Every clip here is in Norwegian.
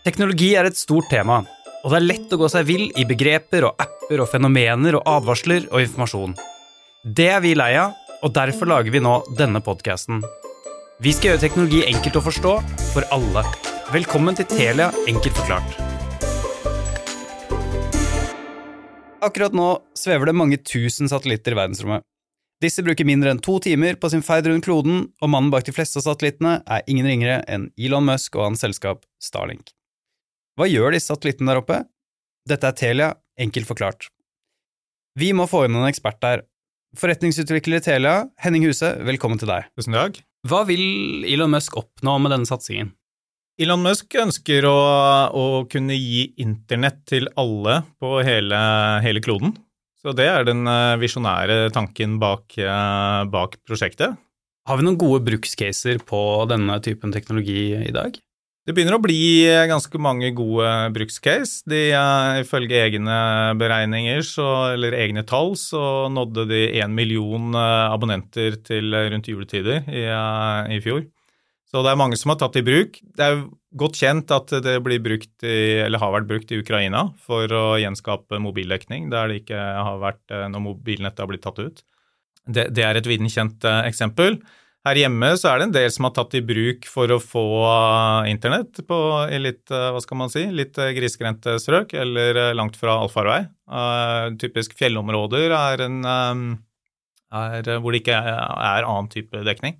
Teknologi er et stort tema, og det er lett å gå seg vill i begreper og apper og fenomener og advarsler og informasjon. Det er vi lei av, og derfor lager vi nå denne podkasten. Vi skal gjøre teknologi enkelt å forstå for alle. Velkommen til Telia enkelt forklart. Akkurat nå svever det mange tusen satellitter i verdensrommet. Disse bruker mindre enn to timer på sin ferd rundt kloden, og mannen bak de fleste av satellittene er ingen ringere enn Elon Musk og hans selskap Starlink. Hva gjør disse satellittene der oppe? Dette er Telia, enkelt forklart. Vi må få inn en ekspert der. Forretningsutvikler i Telia, Henning Huse, velkommen til deg. Tusen takk. Hva vil Elon Musk oppnå med denne satsingen? Elon Musk ønsker å, å kunne gi internett til alle på hele, hele, kloden. Så det er den eh, visjonære tanken bak, eh, bak prosjektet. Har vi noen gode brukscaser på denne typen teknologi i dag? Det begynner å bli eh, ganske mange gode brukscase. De, uh, ifølge egne beregninger så, eller egne tall så nådde de én million uh, abonnenter til rundt juletider i, i, fjor. Så det er mange som har tatt i bruk. Det er godt kjent at det blir brukt i, eller har vært brukt i Ukraina for å gjenskape mobildekning der det ikke har vært når mobilnettet har blitt tatt ut. Det, det er et viden kjent eksempel. Her hjemme så er det en del som har tatt i bruk for å få eh, internett på, i litt, eh, hva skal man si, litt eh, grisgrendte strøk, eller langt fra allfarvei. Uh, typisk fjellområder er en er, hvor det ikke er, annen type dekning.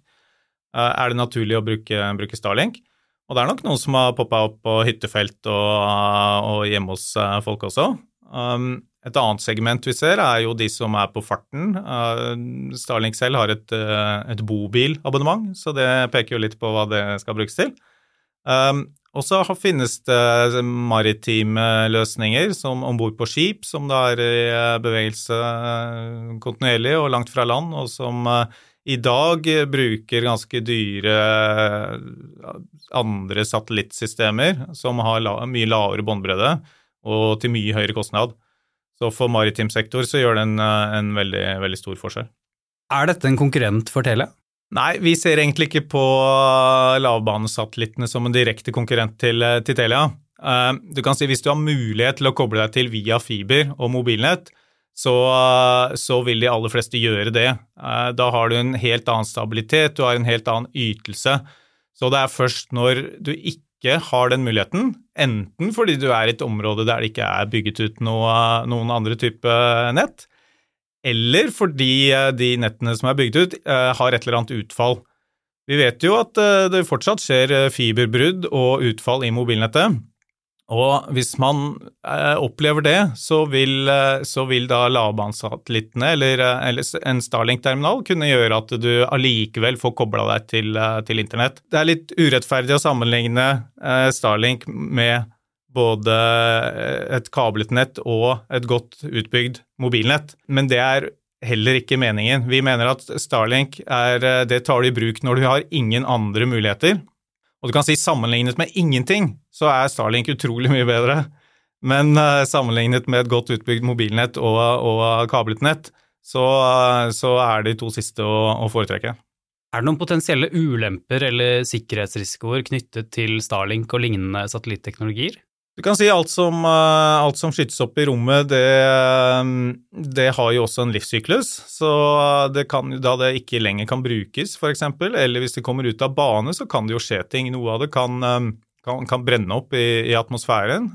Uh, er det naturlig å bruke, bruke, Starlink? Og det er nok noen som har poppa opp på hyttefelt og, og hjemme hos folk også. Um, et annet segment vi ser, er jo de som er på farten. Eh, Starlink selv har et, eh, et bobilabonnement, så det peker jo litt på hva det skal brukes til. Um, og så finnes det maritime løsninger som om bord på skip, som da er i bevegelse kontinuerlig og langt fra land, og som i dag bruker ganske dyre andre satellittsystemer som har mye lavere båndbredde og til mye høyere kostnad. Så for maritim sektor så gjør det en, eh, en veldig, veldig, stor forskjell. Er dette en konkurrent for Telia? Nei, vi ser egentlig ikke på eh, lavbanesatellittene som en direkte konkurrent til, eh, til Telia. Du kan si Hvis du har mulighet til å koble deg til via fiber og mobilnett, så, så, vil de aller fleste gjøre det. Da har du en helt annen stabilitet, du har en helt annen ytelse. Så det er først når du ikke ikke har den muligheten, enten fordi du er i et område der det ikke er bygget ut noe, noen andre type nett, eller fordi eh, de nettene som er bygget ut, eh, har et eller annet utfall. Vi vet jo at eh, det fortsatt skjer fiberbrudd og utfall i mobilnettet. Og hvis man eh, opplever det, så vil, eh, så vil da lavbanesatellittene eller, eh, eller, en Starlink-terminal kunne gjøre at du allikevel får kobla deg til, eh, til, internett. Det er litt urettferdig å sammenligne eh, Starlink med både et kablet nett og et godt utbygd mobilnett, men det er heller ikke meningen. Vi mener at Starlink er, det tar du i bruk når du har ingen andre muligheter. Og du kan si sammenlignet med ingenting, så er Starlink utrolig mye bedre. Men uh, sammenlignet med et godt utbygd mobilnett og, og kablet nett, så, uh, så, er de to siste å, å, foretrekke. Er det noen potensielle ulemper eller sikkerhetsrisikoer knyttet til Starlink og lignende satellitteknologier? Du kan si alt som, eh, alt som skytes opp i rommet, det, eh, det, har jo også en livssyklus. Så det kan, da det ikke lenger kan brukes, f.eks., eller hvis det kommer ut av bane, så kan det jo skje ting. Noe av det kan, eh, kan, kan brenne opp i, i, atmosfæren.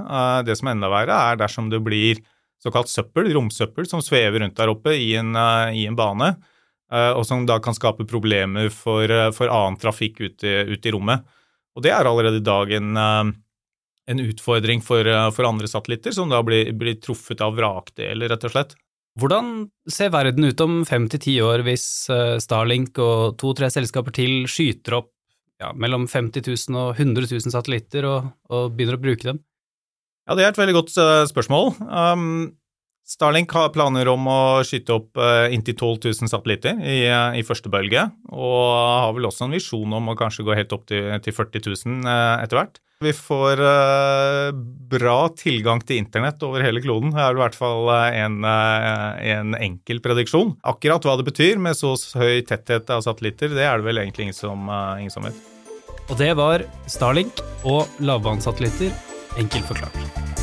Det som er enda verre, er dersom det blir såkalt søppel, romsøppel, som svever rundt der oppe i en, i en bane, og som da kan skape problemer for, for annen trafikk ute, ut i rommet. Og det er allerede i dag en en utfordring for, eh, for, andre satellitter, som da blir, blir truffet av vrakdeler, rett og slett. Hvordan ser verden ut om fem til ti år hvis eh, Starlink og to-tre selskaper til skyter opp ja, mellom 50 000 og 100 000 satellitter og, og, begynner å bruke dem? Ja, det er et veldig godt uh, spørsmål. Um, Starlink har planer om å skyte opp uh, inntil 12 000 satellitter i, uh, i, første bølge, og har vel også en visjon om å kanskje gå helt opp til, til 40 000 etter hvert. Vi får bra tilgang til internett over hele kloden. Det er i hvert fall en, en, enkel prediksjon. Akkurat hva det betyr med så høy tetthet av satellitter, det er det vel egentlig ingen som, ingen som vet. Og det var Starlink og lavbanesatellitter Enkelt forklart.